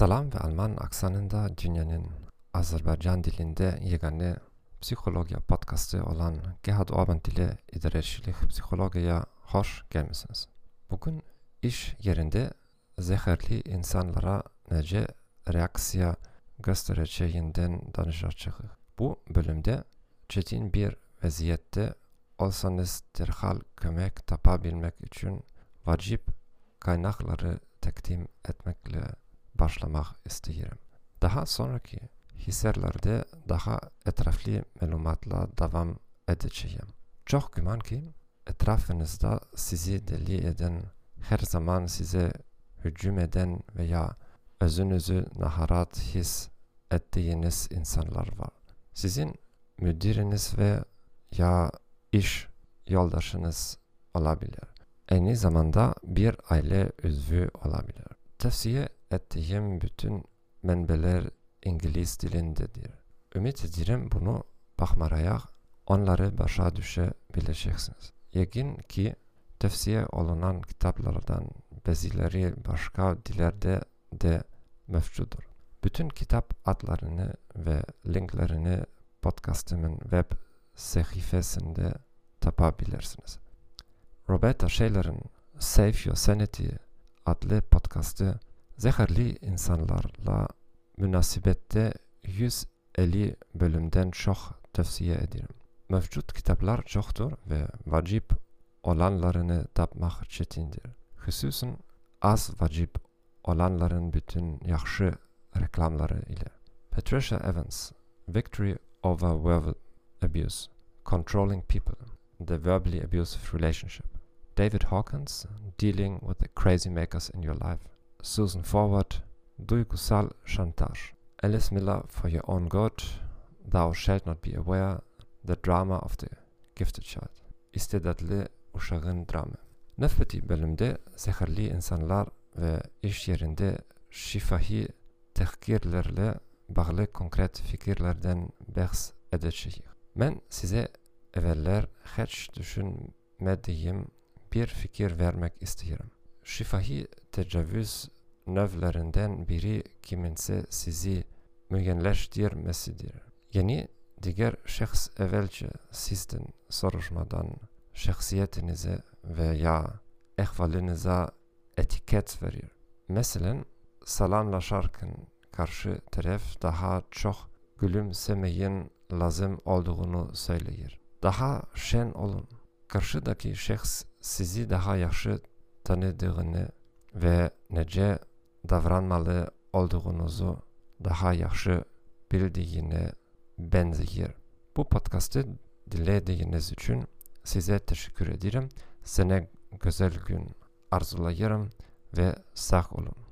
Salam ve Alman aksanında dünyanın Azerbaycan dilinde yegane psikoloji podcastı olan Gerhard Orban dili idarecilik psikolojiye hoş gelmişsiniz. Bugün iş yerinde zehirli insanlara nece reaksiya göstereceğinden danışacağız. Bu bölümde çetin bir vaziyette olsanız derhal kömek tapabilmek için vacip kaynakları takdim etmekle başlamak isterim. Daha sonraki hisselerde daha etraflı malumatla devam edeceğim. Çok güman ki etrafınızda sizi deli eden, her zaman size hücum eden veya özünüzü naharat his ettiğiniz insanlar var. Sizin müdiriniz ve ya iş yoldaşınız olabilir. Aynı zamanda bir aile üzvü olabilir. Tavsiye ettiğim bütün menbeler İngiliz dilindedir. Ümit ederim bunu bakmarayak onları başa düşebileceksiniz. Yekin ki tavsiye olunan kitaplardan bazıları başka dillerde de mevcuttur. Bütün kitap adlarını ve linklerini podcastımın web sayfasında tapabilirsiniz. Roberta Shaler'ın Save Your Sanity adlı podcastı zehirli insanlarla münasebette 150 bölümden çok tavsiye ederim. Mevcut kitaplar çoktur ve vacip olanlarını tapmak çetindir. Hususun az vacip olanların bütün yaxşı reklamları ile. Patricia Evans, Victory over Verbal Abuse, Controlling People, The Verbally Abusive Relationship. David Hawkins, Dealing with the Crazy Makers in Your Life. Susan Forward, Duygusal Chantage. Alice Miller, For Your Own Good, Thou Shalt Not Be Aware, The Drama of the Gifted Child. İstedadlı uşağın dramı. Nefbeti bölümde zehirli insanlar ve iş yerinde şifahi tehkirlerle bağlı konkret fikirlerden bahs edeceğim. Ben size evveller hiç düşünmediğim bir fikir vermek istiyorum. Şifahi tecavüz növlerinden biri kiminse sizi mügenleştirmesidir. Yani diğer şahıs evvelce sizden soruşmadan şahsiyetinize veya ehvalinize etiket verir. Mesela salamlaşarken karşı taraf daha çok gülümsemeyin lazım olduğunu söyleyir. Daha şen olun. Karşıdaki şahıs sizi daha yaxşı tanıdığını ve nece davranmalı olduğunuzu daha yaxşı bildiğine benziyor. Bu podcast'ı dinlediğiniz için size teşekkür ederim. Sene güzel gün arzulayırım ve sağ olun.